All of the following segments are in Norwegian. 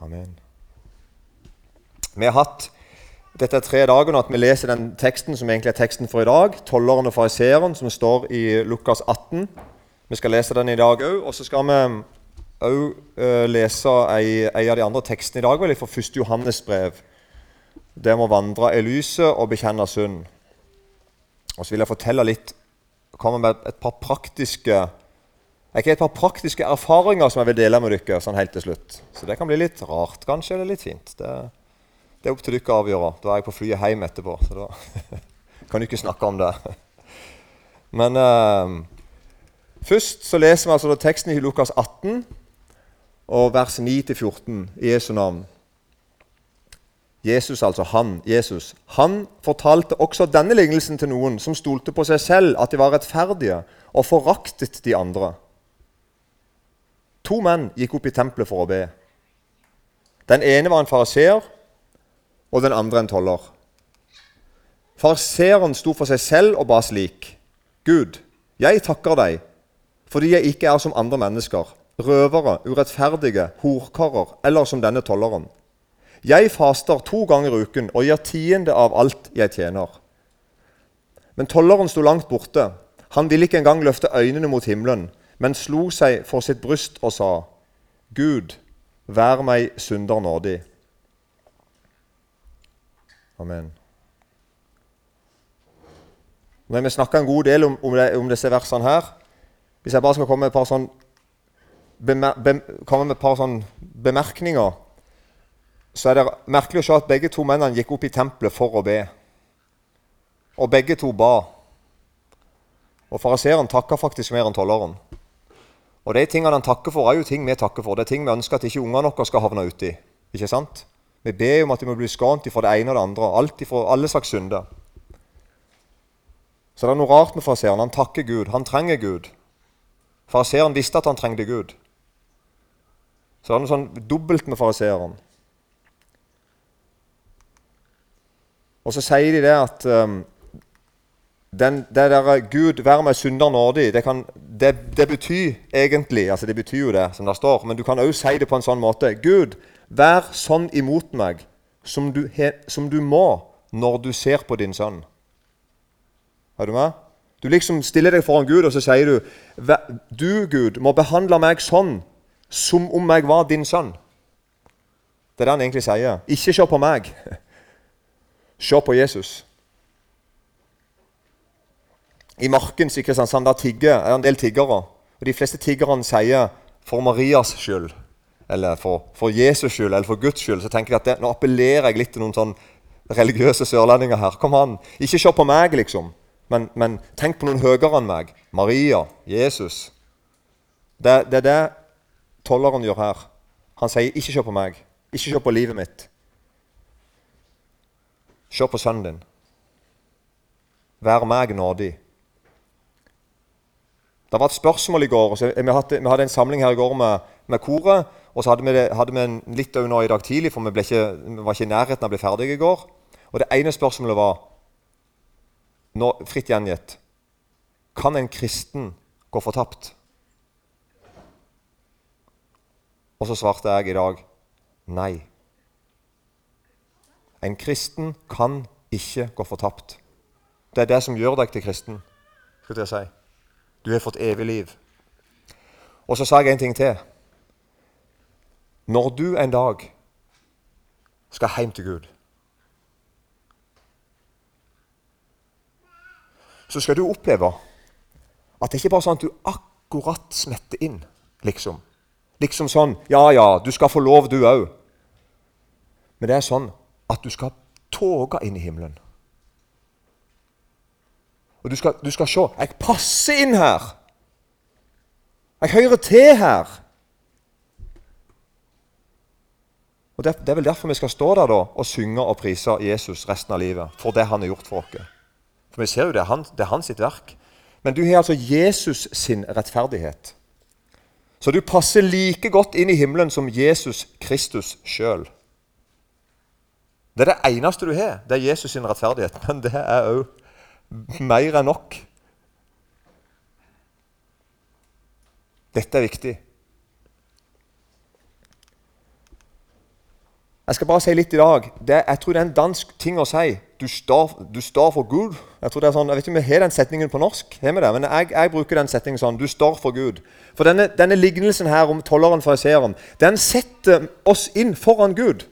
Amen. Vi har hatt dette er tre nå at vi leser den teksten som egentlig er teksten for i dag. Tolleren og fariseeren, som står i Lukas 18. Vi skal lese den i dag òg. Og så skal vi òg uh, lese ei, av de andre tekstene i dag, vel, fra 1. Johannes brev. Det må vandre i lyset og bekjenne synd. Og så vil jeg fortelle litt komme med et par praktiske ikke et par praktiske erfaringer som jeg vil dele med dere sånn helt til slutt. Så det kan bli litt rart, kanskje, eller litt fint. Det, det er opp til dere å avgjøre. Da er jeg på flyet hjem etterpå, så da kan du ikke snakke om det. Men eh, først så leser vi altså teksten i Lukas 18, og vers 9-14 i Jesu navn. Jesus, altså han, Jesus, han fortalte også denne lignelsen til noen som stolte på seg selv, at de var rettferdige, og foraktet de andre. To menn gikk opp i tempelet for å be. Den ene var en fariseer, og den andre en toller. Fariseeren sto for seg selv og ba slik.: Gud, jeg takker deg fordi jeg ikke er som andre mennesker, røvere, urettferdige, horkarer eller som denne tolleren. Jeg faster to ganger i uken og gir tiende av alt jeg tjener. Men tolleren sto langt borte. Han ville ikke engang løfte øynene mot himmelen, men slo seg for sitt bryst og sa, Gud, vær meg synder nådig. Amen. Når vi snakka en god del om, om, det, om, disse versene her Hvis jeg bare skal komme med et par, sånn, bemer, bem, med et par sånn bemerkninger, så er det merkelig å se at begge to mennene gikk opp i tempelet for å be. Og begge to ba. Og Fariseeren takka faktisk mer enn tolleren. Og de tingene han takker for, er jo ting vi takker for. Det er ting vi ønsker at ikke ungene våre skal havne uti. Ikke sant? Vi ber om at de må bli skånt for det ene og det andre. Alt ifra alle slags synder. Så det er noe rart med fariseeren. Han takker Gud. Han trenger Gud. Fariseeren visste at han trengte Gud. Så det er noe sånn dobbelt med fariseeren. Og så sier de det at um, den, det der Gud, vær meg synder nådig, det, kan, det, det, betyr egentlig altså Det betyr jo det, som det står, men du kan òg si det på en sånn måte. Gud, Vær sånn imot meg som du, he, som du må når du ser på din sønn. Er du med? Du liksom stiller deg foran Gud og så sier du Du, Gud, må behandle meg sånn som om jeg var din sønn. Det er det han egentlig sier. Ikke se på meg. Se på Jesus. I Markens i Kristiansand der tigger, er en del tiggere. Og De fleste tiggerne sier 'for Marias skyld' eller for, for Jesus skyld eller for Guds skyld, så tenker jeg at det, nå appellerer jeg litt til noen sånn religiøse sørlendinger her. Kom an, ikke se på meg, liksom, men, men tenk på noen høyere enn meg. Maria, Jesus. Det, det er det tolleren gjør her. Han sier, 'Ikke se på meg. Ikke se på livet mitt. Se på sønnen din. Vær meg nådig.' Det var et spørsmål i går. Vi hadde, vi hadde en samling her i går med, med koret. Og så hadde vi, det, hadde vi en litt av nå i dag tidlig, for vi, ikke, vi, var ikke i nærheten av å bli ferdige i går. Og det ene spørsmålet var, nå, fritt gjengitt Kan en kristen gå fortapt? Og så svarte jeg i dag nei. En kristen kan ikke gå fortapt. Det er det som gjør deg til kristen. skulle jeg si. Du har fått evig liv. Og så sa jeg en ting til. Når du en dag skal hjem til Gud, så skal du oppleve at det ikke bare er sånn at du akkurat smetter inn, liksom. Liksom sånn Ja, ja, du skal få lov, du òg. Men det er sånn at du skal toge inn i himmelen. Og du skal, du skal se Jeg passer inn her. Jeg hører til her. Og det, det, er vel derfor vi skal stå der da og synge og prise Jesus resten av livet. For det han har gjort for oss. For vi ser jo det han, det er hans sitt verk. Men du har altså Jesus sin rettferdighet. Så du passer like godt inn i himmelen som Jesus Kristus sjøl. Det er det eneste du har. Det er Jesus sin rettferdighet. Men det er òg mer enn nok. Dette er viktig. Jeg skal bare si litt i dag. Det, jeg tror det er en dansk ting å si. Du står, du står for Gud. Jeg tror det er sånn, jeg vet ikke om vi har den setningen på norsk, har det? men jeg, jeg, bruker den setningen sånn. Du står for Gud. For denne, denne lignelsen her om tolleren fariseeren, den setter oss inn foran Gud.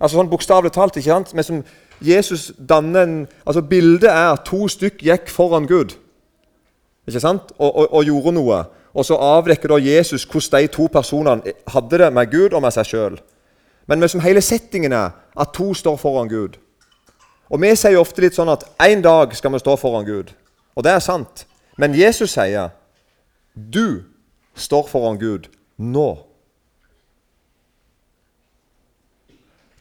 Altså sånn Bokstavelig talt. ikke sant? Men som Jesus danner en, altså Bildet er at to stykk gikk foran Gud ikke sant? Og, og, og gjorde noe. Og så avdekker da Jesus hvordan de to personene hadde det med Gud og med seg sjøl. Men som hele settingen er at to står foran Gud. Og Vi sier ofte litt sånn at en dag skal vi stå foran Gud. Og det er sant. Men Jesus sier du står foran Gud nå.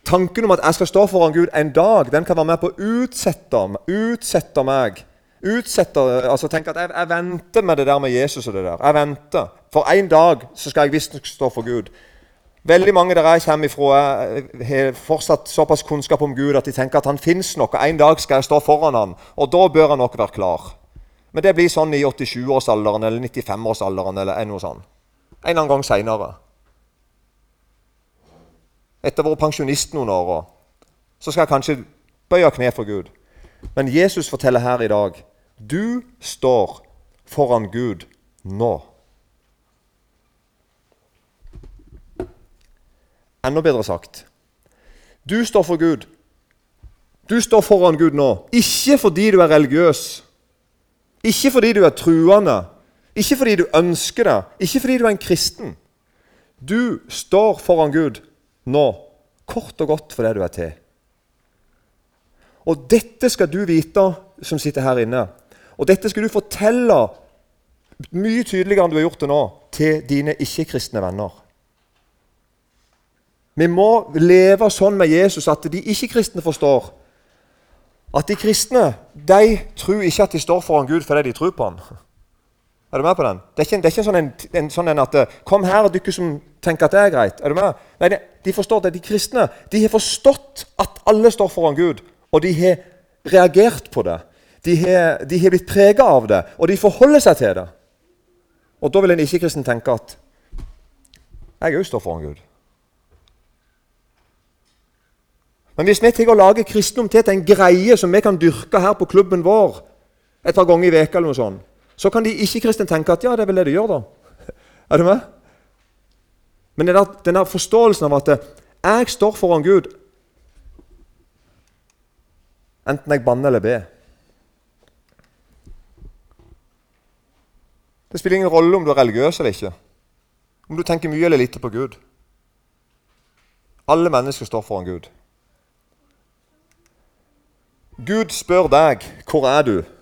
Tanken om at jeg skal stå foran Gud en dag, den kan være med på å utsette, utsette meg. Utsette, altså tenk at jeg, jeg, venter med det der med Jesus og det der. Jeg venter. For en dag så skal jeg visstnok stå for Gud. Veldig mange der jeg kommer ifra, har fortsatt såpass kunnskap om Gud at de tenker at han fins nok, og en dag skal jeg stå foran han, og da bør han nok være klar. Men det blir sånn i 87-årsalderen eller 95-årsalderen eller noe sånt. En eller annen gang seinere. Etter å ha vært pensjonist noen år, så skal jeg kanskje bøye kne for Gud. Men Jesus forteller her i dag du står foran Gud nå. Enda bedre sagt du står for Gud. Du står foran Gud nå, ikke fordi du er religiøs, ikke fordi du er truende, ikke fordi du ønsker det, ikke fordi du er en kristen. Du står foran Gud nå, kort og godt for det du er til. Og dette skal du vite, som sitter her inne. Og dette skal du fortelle mye tydeligere enn du har gjort det nå, til dine ikke-kristne venner. Vi må leve sånn med Jesus at de ikke-kristne forstår at de kristne de tror ikke at de står foran Gud fordi de tror på han. Er du med på den? Det er ikke, det er ikke sånn en, en, sånn en at 'Kom her, og dere som tenker at det er greit.' Er du med? Nei, De forstår det. De kristne de har forstått at alle står foran Gud, og de har reagert på det. De har, de har blitt prega av det, og de forholder seg til det. Og da vil en ikke-kristen tenke at 'Jeg òg står foran Gud'. Men hvis vi tar og lager kristendom til en greie som vi kan dyrke her på klubben vår et par ganger i veka eller noe sånt, så kan de ikke-kristne tenke at ja, det er vel det du gjør, da. Er du med? Men der, den der forståelsen av at jeg står foran Gud enten jeg banner eller ber Det spiller ingen rolle om du er religiøs eller ikke, om du tenker mye eller lite på Gud. Alle mennesker står foran Gud. Gud spør deg 'Hvor er du?'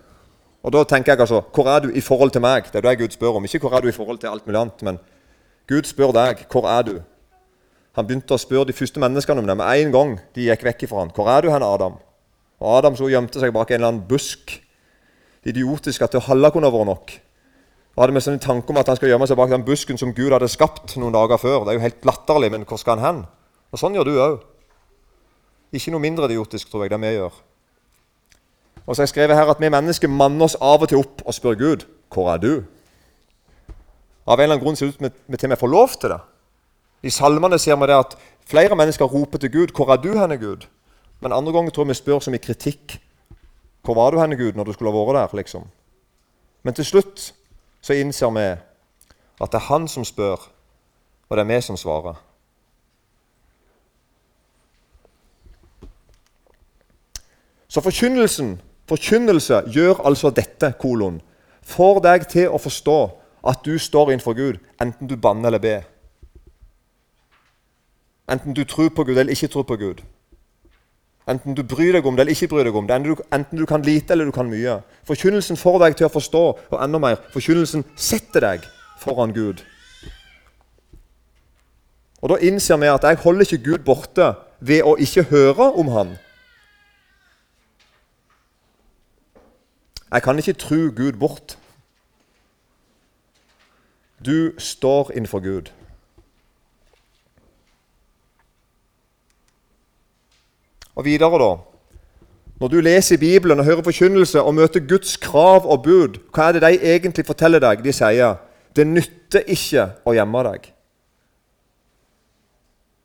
Og da tenker jeg altså 'Hvor er du i forhold til meg?' Det er det Gud spør om. Ikke 'Hvor er du i forhold til alt mulig annet', men Gud spør deg 'Hvor er du?' Han begynte å spørre de første menneskene om det med en gang de gikk vekk fra ham. 'Hvor er du hen, Adam?' Og Adam så gjemte seg bak en eller annen busk. Idiotisk at det halve kunne vært nok. Og hadde med sånn tanke om at han skal gjemme seg bak den busken som Gud hadde skapt noen dager før. Det er jo helt latterlig, men hvor skal han hen? Og Sånn gjør du òg. Ikke noe mindre idiotisk, tror jeg, det vi gjør. Og så har jeg skrevet her at Vi mennesker manner oss av og til opp og spør Gud hvor er du? Av en eller annen grunn ser det ut som vi til og med får lov til det. I salmene ser vi det at flere mennesker roper til Gud 'Hvor er du henne, Gud?' Men andre ganger tror jeg vi spør som i kritikk 'Hvor var du henne, Gud?' når du skulle ha vært der. liksom. Men til slutt så innser vi at det er Han som spør, og det er vi som svarer. Så forkynnelsen Forkynnelse gjør altså dette, kolon. Får deg til å forstå at du står innenfor Gud, enten du banner eller ber. Enten du tror på Gud eller ikke tror på Gud. Enten du bryr deg om det eller ikke bryr deg om det. Enten du, kan lite eller du kan mye. Forkynnelsen får deg til å forstå, og enda mer, forkynnelsen setter deg foran Gud. Og Da innser vi at jeg holder ikke Gud borte ved å ikke høre om Han. Jeg kan ikke tro Gud bort. Du står innenfor Gud. Og videre, da. Når du leser Bibelen og hører forkynnelse og møter Guds krav og bud, hva er det de egentlig forteller deg? De sier det nytter ikke å gjemme deg.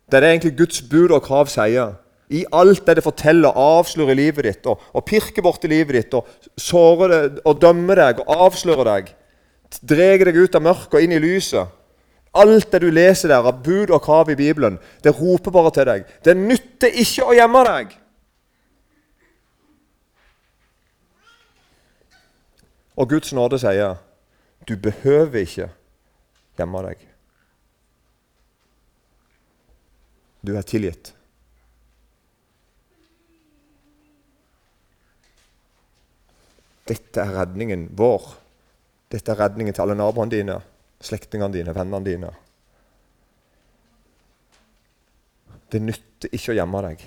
Det er det egentlig Guds bud og krav sier. I alt det det forteller, avslører livet ditt og, og pirker borti livet ditt og sårer det og dømmer deg og avslører deg. Drar deg ut av mørket og inn i lyset. Alt det du leser der av bud og krav i Bibelen, det roper bare til deg. Det nytter ikke å gjemme deg. Og Guds nåde sier du behøver ikke gjemme deg. Du er tilgitt. Dette er redningen vår. Dette er redningen til alle naboene dine, slektningene dine, vennene dine. Det nytter ikke å gjemme deg.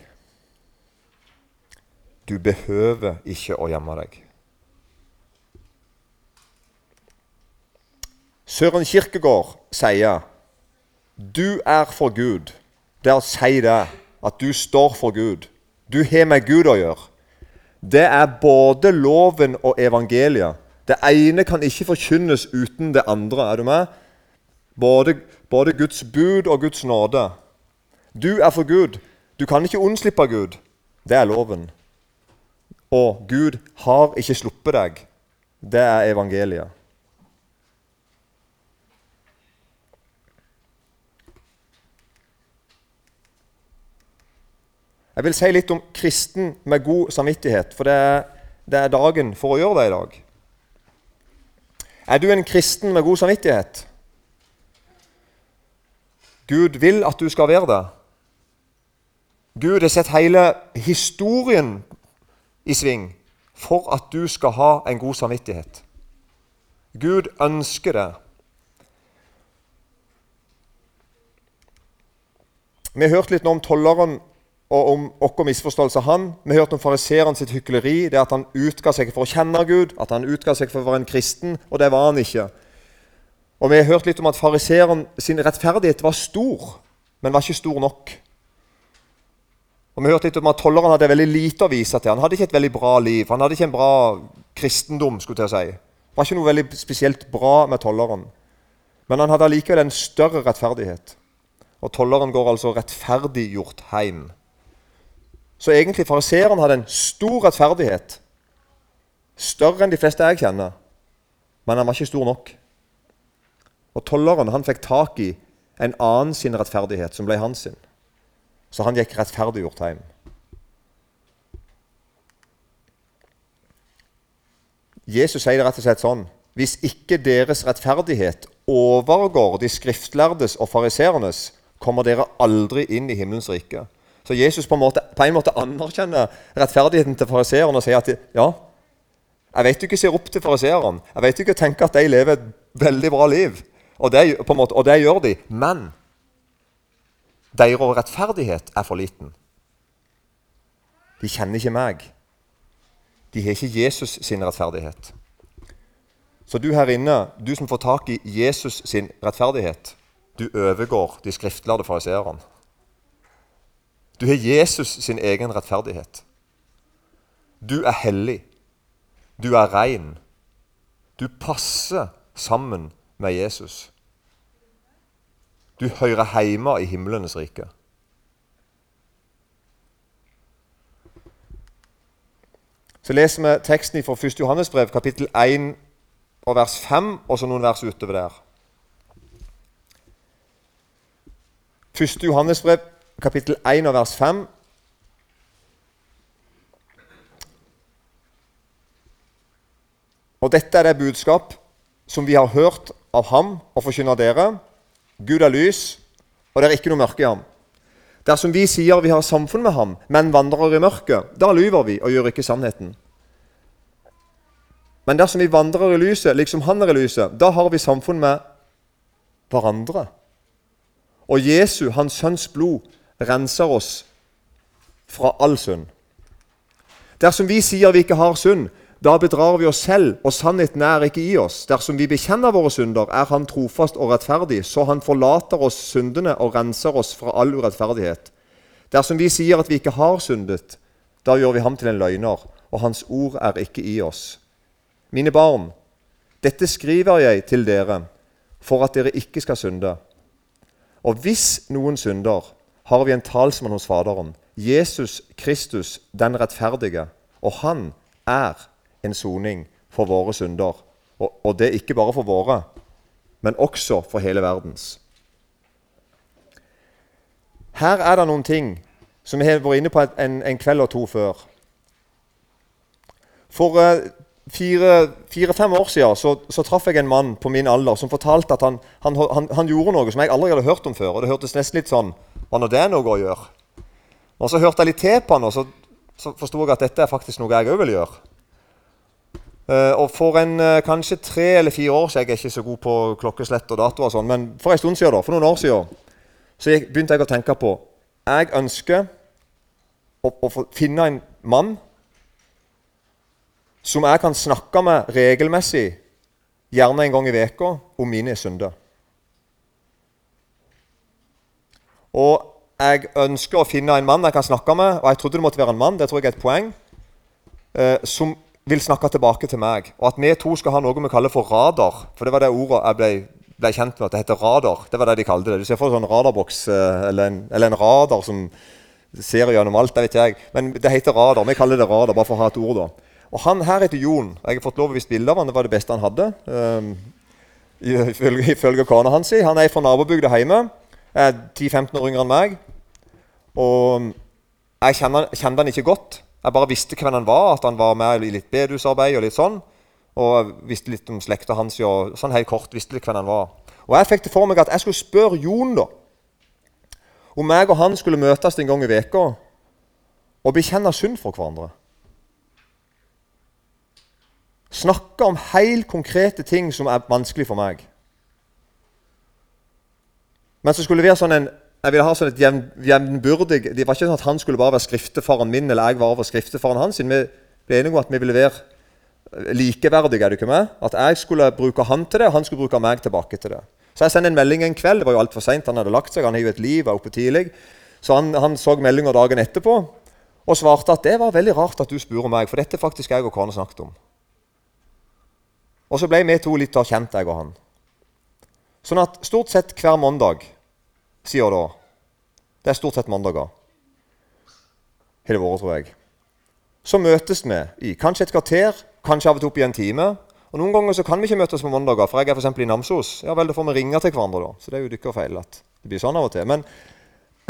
Du behøver ikke å gjemme deg. Søren Kirkegård sier du er for Gud. Det å si det, at du står for Gud. Du har med Gud å gjøre det er både loven og evangeliet. Det ene kan ikke forkynnes uten det andre. Er du med? Både, både Guds bud og Guds nåde. Du er for Gud. Du kan ikke unnslippe Gud. Det er loven. Og Gud har ikke sluppet deg. Det er evangeliet. Jeg vil si litt om kristen med god samvittighet, for det er, det er dagen for å gjøre det i dag. Er du en kristen med god samvittighet? Gud vil at du skal være det. Gud har sett hele historien i sving for at du skal ha en god samvittighet. Gud ønsker det. Vi har hørt litt nå om tolleren og om vår misforståelse av han. Vi hørte om fariseeren sitt hykleri, det at han utga seg for å kjenne Gud, at han utga seg for å være en kristen, og det var han ikke. Og Vi har hørt litt om at fariseeren sin rettferdighet var stor, men var ikke stor nok. Og Vi hørte litt om at tolleren hadde veldig lite å vise til. Han hadde ikke et veldig bra liv. Han hadde ikke en bra kristendom. skulle jeg si. Det var ikke noe veldig spesielt bra med tolleren. Men han hadde allikevel en større rettferdighet. Og tolleren går altså rettferdiggjort hjem. Så egentlig fariseeren hadde en stor rettferdighet. Større enn de fleste jeg kjenner. Men han var ikke stor nok. Og tolleren han fikk tak i en annen sin rettferdighet, som ble hans sin. Så han gikk rettferdiggjort hjem. Jesus sier det rett og slett sånn Hvis ikke deres rettferdighet overgår de skriftlærdes og fariseernes, kommer dere aldri inn i himmelens rike. Så Jesus på en måte, på en måte anerkjenner rettferdigheten til fariseeren og sier at ja, jeg vet du ikke ser opp til fariseeren. Jeg vet du ikke tenker at de lever et veldig bra liv. Og det, måte, og det gjør de. Men deres rettferdighet er for liten. De kjenner ikke meg. De har ikke Jesus sin rettferdighet. Så du her inne, du som får tak i Jesus sin rettferdighet, du overgår de skriftlærde fariseerne. Du har Jesus sin egen rettferdighet. Du er hellig. Du er rein. Du passer sammen med Jesus. Du hører hjemme i himlenes rike. Så leser vi teksten fra 1. Johannes brev, kapittel 1 og vers 5, og så noen vers utover der. 1. Johannes brev, kapittel 1 og vers 5. Og dette er det budskap som vi har hørt av ham og forkynner dere. Gud er lys, og det er ikke noe mørke i ham. Dersom vi sier vi har samfunn med ham, men vandrer i mørket, da lyver vi og gjør ikke sannheten. Men dersom vi vandrer i lyset, liksom han er i lyset, da har vi samfunn med hverandre. Og Jesu, hans sønns blod, renser oss fra all synd. Dersom vi sier vi ikke har synd, da bedrar vi oss selv, og sannheten er ikke i oss. Dersom vi bekjenner våre synder, er Han trofast og rettferdig, så Han forlater oss syndene og renser oss fra all urettferdighet. Dersom vi sier at vi ikke har syndet, da gjør vi ham til en løgner, og Hans ord er ikke i oss. Mine barn, dette skriver jeg til dere for at dere ikke skal synde. Og hvis noen synder, har vi en talsmann hos Faderen, Jesus Kristus den rettferdige. Og han er en soning for våre synder. Og, og det er ikke bare for våre, men også for hele verdens. Her er det noen ting som vi har vært inne på en, en kveld og to før. For uh, fire-fem år siden så, så, traff jeg en mann på min alder som fortalte at han, han, han, han, gjorde noe som jeg aldri hadde hørt om før. og Det hørtes nesten litt sånn Hva nå det er noe å gjøre? Og Så hørte jeg litt til på han, og så, så forsto jeg at dette er faktisk noe jeg òg vil gjøre. Uh, og For en uh, kanskje tre eller fire år siden Jeg er ikke så god på klokkeslett og dato, og sånn, men for en stund siden, da, for noen år siden så jeg, begynte jeg å tenke på Jeg ønsker å, å finne en mann som jeg kan snakke med regelmessig, gjerne en gang i veka, om mine synder. Og jeg ønsker å finne en mann jeg kan snakke med, og jeg trodde det måtte være en mann, det tror jeg er et poeng, eh, som vil snakke tilbake til meg. Og at vi to skal ha noe vi kaller for radar. For det var det ordet jeg ble, ble kjent med, at det heter radar. Det var det de kalte det. Du ser for deg en sånn radarboks eh, eller, en, eller en radar som ser gjennom alt. det vet jeg. Men det heter radar. Vi kaller det radar, bare for å ha et ord. da. Og Han her heter Jon. Jeg har fått lov å vise bilde av han. Det var det beste han hadde. Um, ifølge, ifølge kona hans. Han er fra nabobygda hjemme. Er 10-15 år yngre enn meg. Og jeg kjente, kjente han ikke godt. Jeg bare visste hvem han var, at han var med i litt bedusarbeid og litt sånn. Og jeg visste litt om slekta hans. Og sånn helt kort visste litt hvem han var. Og jeg fikk det for meg at jeg skulle spørre Jon da, om meg og han skulle møtes en gang i veka og bekjenne synd for hverandre. Snakke om helt konkrete ting som er vanskelig for meg. Men så skulle det være sånn en, jeg ville ha sånn et jevnbyrdig Det var ikke sånn at han skulle bare være skriftefaren min, eller jeg var over skriftefaren hans. Vi ble enige om at vi ville være likeverdige. er du ikke med? At jeg skulle bruke han til det, og han skulle bruke meg tilbake til det. Så jeg sendte en melding en kveld. Det var jo altfor seint. Han hadde lagt seg. Han har jo et liv, var oppe tidlig. Så han, han så meldinga dagen etterpå og svarte at det var veldig rart at du spurte meg, for dette faktisk jeg og kona snakket om. Og så ble vi to litt kjent, jeg og han. Sånn at stort sett hver mandag, sier da Det er stort sett mandager. Har det vært, tror jeg. Så møtes vi i kanskje et kvarter, kanskje av og til opp i en time. Og Noen ganger så kan vi ikke møtes på mandager, for jeg er f.eks. i Namsos. Ja vel, Da får vi ringe til hverandre, da. Så det er jo deres feil at det blir sånn av og til. Men,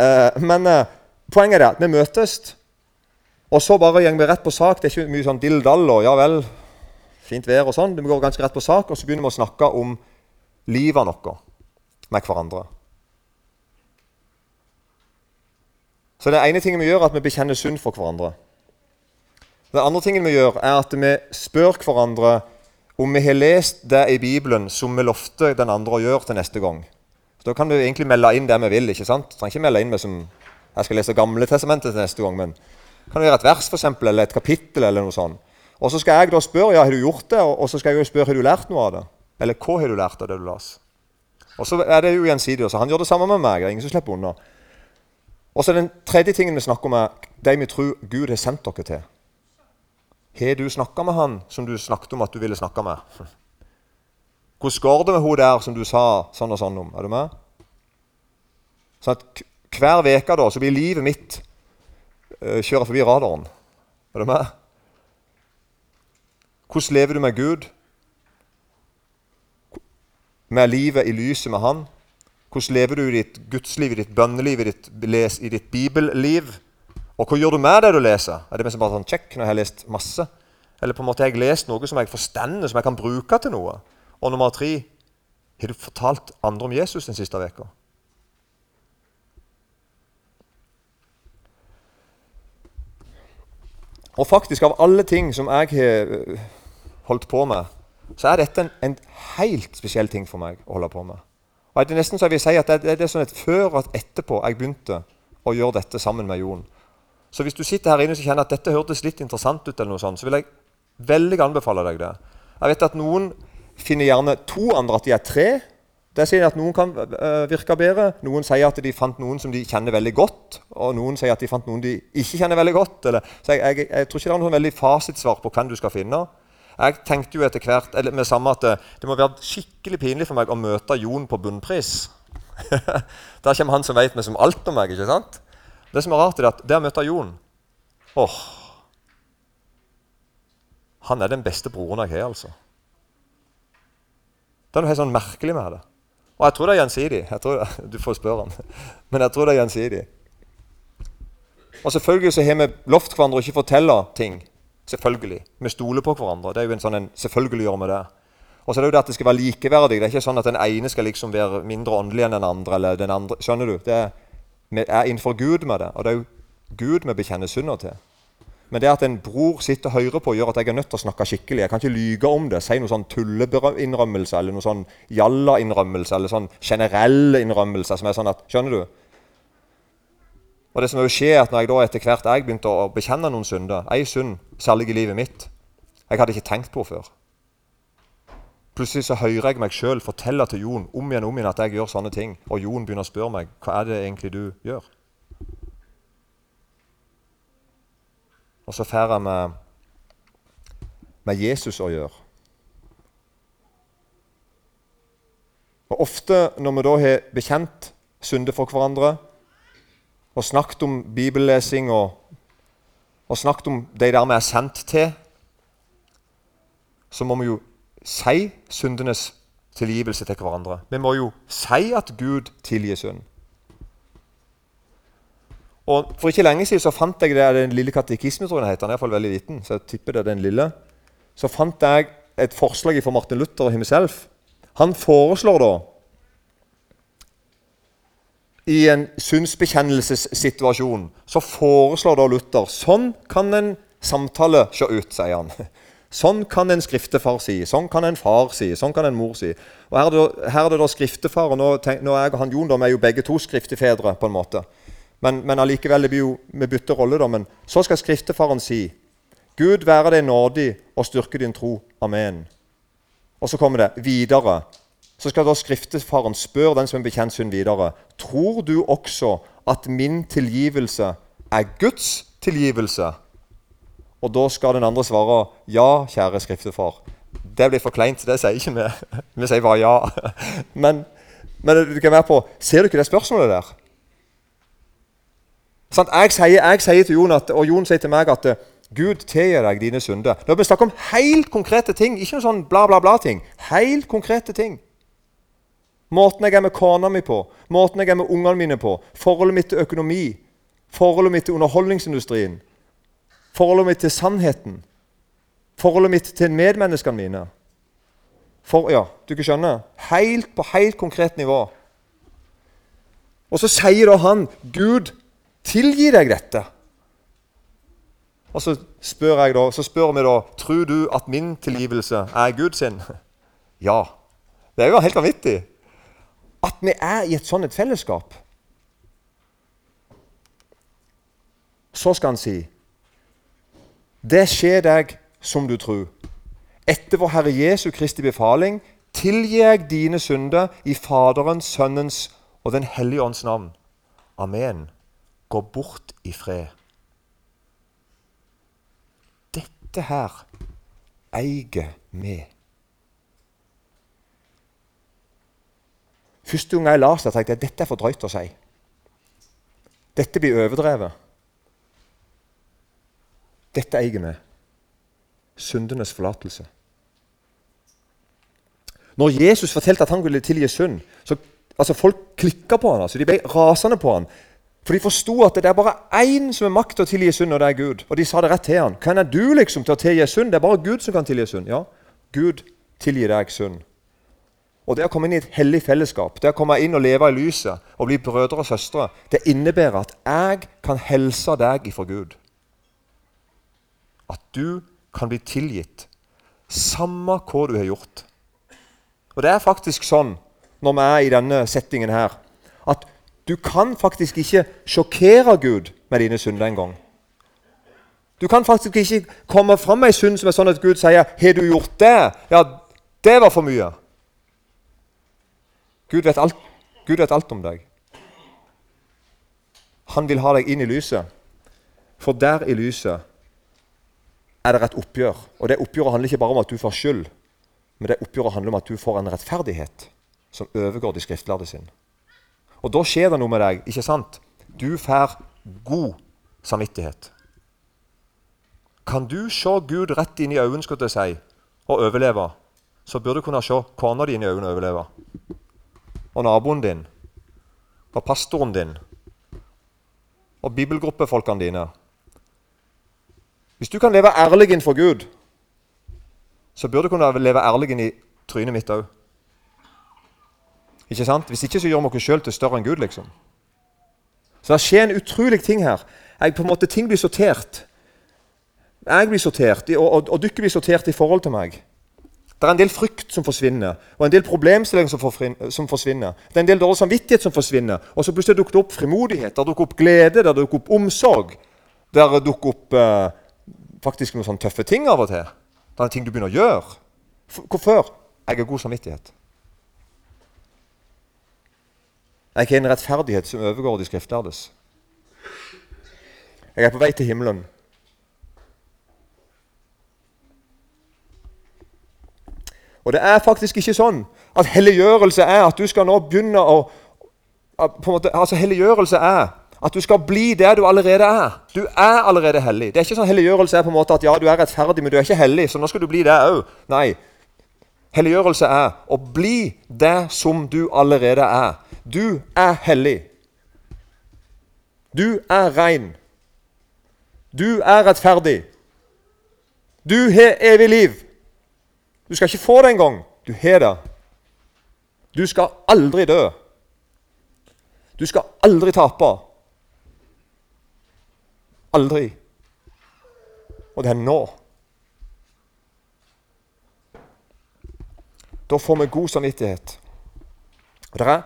uh, men uh, poenget er at vi møtes, og så bare går vi rett på sak. Det er ikke mye sånn dill-dall og ja vel, fint vær og sånn. Vi går ganske rett på sak, og så begynner vi å snakke om livet vårt med hverandre. Så det ene tingen vi gjør, er at vi bekjenner synd for hverandre. Den andre tingen vi gjør, er at vi spør hverandre om vi har lest det i Bibelen som vi lovte den andre å gjøre til neste gang. Så Da kan vi egentlig melde inn det vi vil. ikke sant? Vi trenger ikke melde inn med som jeg skal lese Gamle testamentet til neste gang, men det kan være et vers for eksempel, eller et kapittel. eller noe sånt. Og så skal jeg da spørre ja, har du gjort det, og så skal jeg jo spørre har du lært noe av det. Eller hva har du lært av det du leste? Og så er det jo gjensidig. Han gjør det samme med meg. det er ingen som slipper unna. Og så Den tredje tingen vi snakker om, er de vi tror Gud har sendt dere til. Har du snakka med han som du snakket om at du ville snakke med? Hvordan går det med hun der som du sa sånn og sånn om? Er du med? Sånn at Hver uke blir livet mitt uh, kjøre forbi radaren. Er du med? Hvordan lever du med Gud? Med livet i lyset med Han? Hvordan lever du i ditt gudsliv, i ditt bønneliv, i ditt, i ditt bibelliv? Og hva gjør du med det du leser? Er det bare sånn check når jeg har lest masse? Eller på en måte har jeg lest noe som jeg forstår, som jeg kan bruke til noe? Og nummer tre har du fortalt andre om Jesus den siste uka? Og faktisk, av alle ting som jeg har holdt på med, så er dette en, en helt spesiell ting for meg å holde på med. Og det er nesten så jeg vil si at det, det er sånn et før og et etterpå jeg begynte å gjøre dette sammen med Jon. Så hvis du sitter her inne og kjenner at dette hørtes litt interessant ut, eller noe sånt, så vil jeg veldig anbefale deg det. Jeg vet at noen finner gjerne to andre at de er tre. Det sier at Noen kan uh, virke bedre. Noen sier at de fant noen som de kjenner veldig godt. Og noen sier at de fant noen de ikke kjenner veldig godt. Eller, så jeg, jeg, jeg, tror ikke det er noe veldig fasitsvar på hvem du skal finne. Jeg tenkte jo etter hvert eller med samme at det, må være skikkelig pinlig for meg å møte Jon på bunnpris. Der kommer han som vet meg som alt om meg. ikke sant? Det som er rart, er at der møtte jeg Jon. Åh, Han er den beste broren jeg har, altså. Det er noe helt sånn merkelig med det. Og jeg tror det er gjensidig. Det, du får spørre han. Men jeg tror det er gjensidig. Og selvfølgelig så har vi lovt hverandre å ikke fortelle ting. Selvfølgelig. Vi stoler på hverandre. Det er jo en sånn en selvfølgelig gjør vi det. Og så er det jo det at det skal være likeverdig. Det er ikke sånn at den ene skal liksom være mindre åndelig enn den andre. eller den andre. Skjønner du? Det er, vi er innenfor Gud med det. Og det er jo Gud vi bekjenner synder til. Men det at en bror sitter og hører på, gjør at jeg er nødt til å snakke skikkelig. Jeg kan ikke lyge om det. Si noe sånn tulleinnrømmelse eller noe sånn jalla-innrømmelse eller sånn generelle innrømmelse som er sånn at Skjønner du? Og det som jo skjer at når jeg da etter hvert jeg begynte å bekjenne noen synder, ei synd, særlig i livet mitt, jeg hadde ikke tenkt på før Plutselig så hører jeg meg sjøl fortelle til Jon om igjen om igjen at jeg gjør sånne ting. Og Jon begynner å spørre meg hva er det egentlig du gjør. Og så får jeg med, med Jesus å gjøre. Og Ofte når vi da har bekjent synder for hverandre og snakket om bibellesing og, og snakket om de der vi er sendt til, så må vi jo si syndenes tilgivelse til hverandre. Vi må jo si at Gud tilgir synd. Og For ikke lenge siden så fant jeg det, den lille katekismen, tror jeg den heter. Den er iallfall veldig liten, så jeg tipper det er den lille. Så fant jeg et forslag fra Martin Luther himself. Han foreslår da i en synsbekjennelsessituasjon så foreslår da Luther sånn kan en samtale se ut, sier han. Sånn kan en skriftefar si, sånn kan en far si, sånn kan en mor si. Og Her er det, her er det da skriftefar, og nå, tenk, nå er jeg og han Jon er jo begge to skriftefedre. på en måte. Men, men allikevel blir jo, vi bytter rolle, da. Men så skal skriftefaren si Gud være deg nådig og styrke din tro. Amen. Og så kommer det videre. Så skal da skriftefaren spørre den som er bekjent synd videre. Tror du også at min tilgivelse er Guds tilgivelse? Og da skal den andre svare ja, kjære skriftefar. Det blir for kleint, det sier ikke vi. Vi sier bare ja. Men, men du kan være på Ser du ikke det spørsmålet der? Sånn, jeg, sier, jeg, sier, til Jon at, og Jon sier til meg at Gud tilgir deg dine synder. Nå vi snakker om helt konkrete ting, ikke noe sånn bla, bla, bla-ting. Helt konkrete ting. Måten jeg er med kona mi på, måten jeg er med ungene mine på, forholdet mitt til økonomi, forholdet mitt til underholdningsindustrien, Forholdet mitt til sannheten. Forholdet mitt til medmenneskene mine. For, ja, du ikke skjønner? Helt på helt konkret nivå. Og så sier da han, 'Gud, tilgi deg dette'. Og så spør, jeg da, så spør vi da, 'Tror du at min tilgivelse er Guds sin?' Ja. Det er jo helt vanvittig. At vi er i et sånt et fellesskap. Så skal han si det skjer deg som du tror. Etter vår Herre Jesu Kristi befaling tilgir jeg dine synder i Faderens, Sønnens og Den hellige ånds navn. Amen. Gå bort i fred. Dette her eier vi. Første gang jeg leste det, tenkte jeg dette er for drøyt å si. Dette blir overdrevet. Dette eier vi. Syndenes forlatelse. Når Jesus fortalte at han ville tilgi synd, så altså folk klikka på han, altså, De ble rasende på han. For de forsto at det er bare én som har makt til å tilgi synd, og det er Gud. Og de sa det rett til han. Hvem er du liksom til å tilgi synd? Det er bare Gud som kan tilgi synd. Ja, Gud tilgir deg synd. Og Det å komme inn i et hellig fellesskap, det å komme inn og leve i lyset og bli brødre og søstre, det innebærer at jeg kan helse deg ifra Gud at du kan bli tilgitt, samme hva du har gjort. Og Det er faktisk sånn når vi er i denne settingen her, at du kan faktisk ikke sjokkere Gud med dine synder engang. Du kan faktisk ikke komme fram med ei synd som er sånn at Gud sier 'Har du gjort det?' Ja, det var for mye. Gud vet alt, Gud vet alt om deg. Han vil ha deg inn i lyset, for der i lyset er det et oppgjør. Og det oppgjøret handler ikke bare om at du får skyld, men det oppgjøret handler om at du får en rettferdighet som overgår de skriftlærde sin. Og da skjer det noe med deg. ikke sant? Du får god samvittighet. Kan du se Gud rett inn i øynene skal jeg si, og overleve, så burde du kunne se kona di inn i øynene og overleve. Og naboen din. Og pastoren din. Og bibelgruppefolkene dine. Hvis du kan leve ærlig innenfor Gud, så burde du kunne leve ærlig inn i trynet mitt òg. Ikke sant? Hvis ikke så gjør vi oss sjøl til større enn Gud. liksom. Så det skjer en utrolig ting her. Jeg, på en måte, Ting blir sortert. Jeg blir sortert, og, og, og dere blir sortert i forhold til meg. Det er en del frykt som forsvinner, og en del problemstillinger som, forsvinner. Det er en del dårlig samvittighet som forsvinner, og så plutselig dukker det opp frimodighet, det dukker opp glede, det dukker opp omsorg. Der dukker opp eh, faktisk noen sånne tøffe ting av og til. Det er ting du begynner å gjøre. Hvorfor? Jeg har god samvittighet. Jeg har en rettferdighet som overgår de skriftlærdes. Jeg er på vei til himmelen. Og det er faktisk ikke sånn at helliggjørelse er at du skal nå begynne å måte, altså Helliggjørelse er at du skal bli der du allerede er. Du er allerede hellig. Det er ikke sånn Helliggjørelse er på en måte at ja, du er rettferdig, men du er ikke hellig, så nå skal du bli det òg. Nei. Helliggjørelse er å bli det som du allerede er. Du er hellig. Du er rein. Du er rettferdig. Du har evig liv. Du skal ikke få det engang. Du har det. Du skal aldri dø. Du skal aldri tape. Aldri. Og det er nå. Da får vi god samvittighet. Det er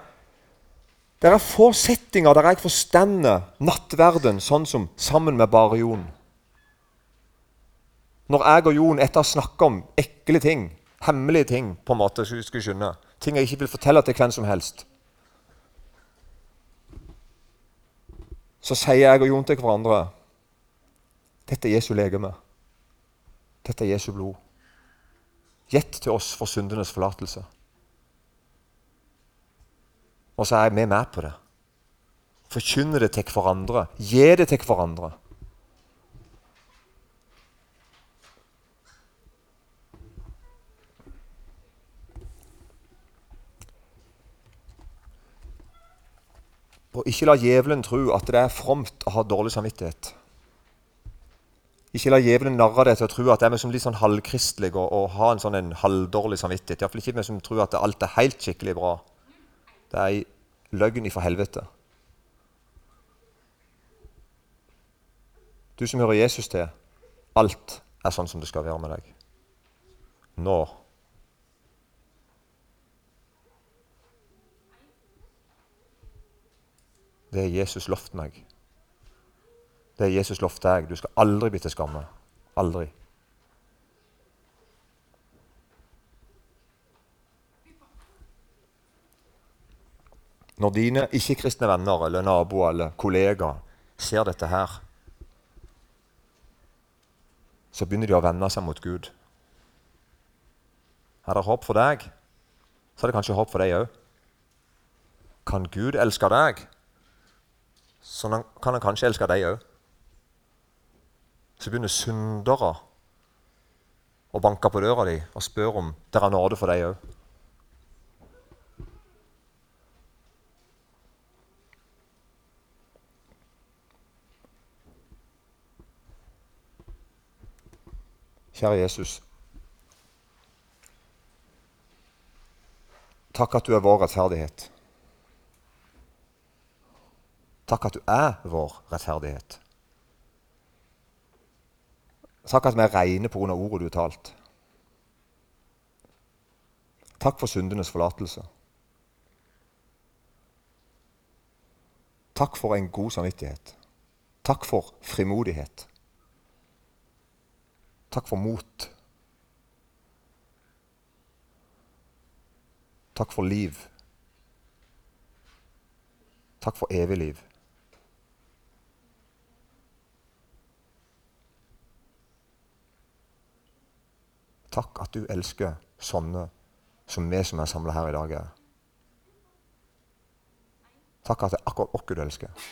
det er få settinger der jeg forstander nattverden sånn som sammen med bare Jon. Når jeg og Jon etter å ha snakka om ekle ting, hemmelige ting, på en måte, som vi skulle skjønne, ting jeg ikke vil fortelle til hvem som helst Så sier jeg og Jon til hverandre dette er Jesu legeme. Dette er Jesu blod. Gjett til oss for syndenes forlatelse. Og så er vi med på det. Forkynne det til hverandre. Gi det til hverandre. Og ikke la djevelen tro at det er fromt å ha dårlig samvittighet. Ikke la djevelen narre deg til å tro at det er liksom litt sånn halvkristelig å ha en sånn en halvdårlig samvittighet. Iallfall ikke vi som tror at alt er helt skikkelig bra. Det er ei løgn ifra helvete. Du som hører Jesus til, alt er sånn som det skal være med deg. Nå. Det har Jesus lovt meg. Det har Jesus lovt deg. Du skal aldri bli til skamme. Aldri. Når dine ikke-kristne venner eller naboer eller kollegaer ser dette her, så begynner de å vende seg mot Gud. Er det håp for deg, så er det kanskje håp for deg òg. Kan Gud elske deg, så kan han kanskje elske deg òg. Så begynner syndere å banke på døra di og spørre om det er nåde for deg òg. Kjære Jesus. Takk at du er vår rettferdighet. Takk at du er vår rettferdighet. Takk at vi er reine pga. ordet du har talt. Takk for syndenes forlatelse. Takk for en god samvittighet. Takk for frimodighet. Takk for mot. Takk for liv. Takk for evig liv. Takk at du elsker sånne som vi som er samla her i dag, er. Takk at det er akkurat oss du elsker.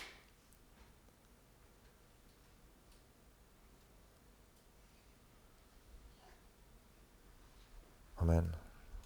Amen.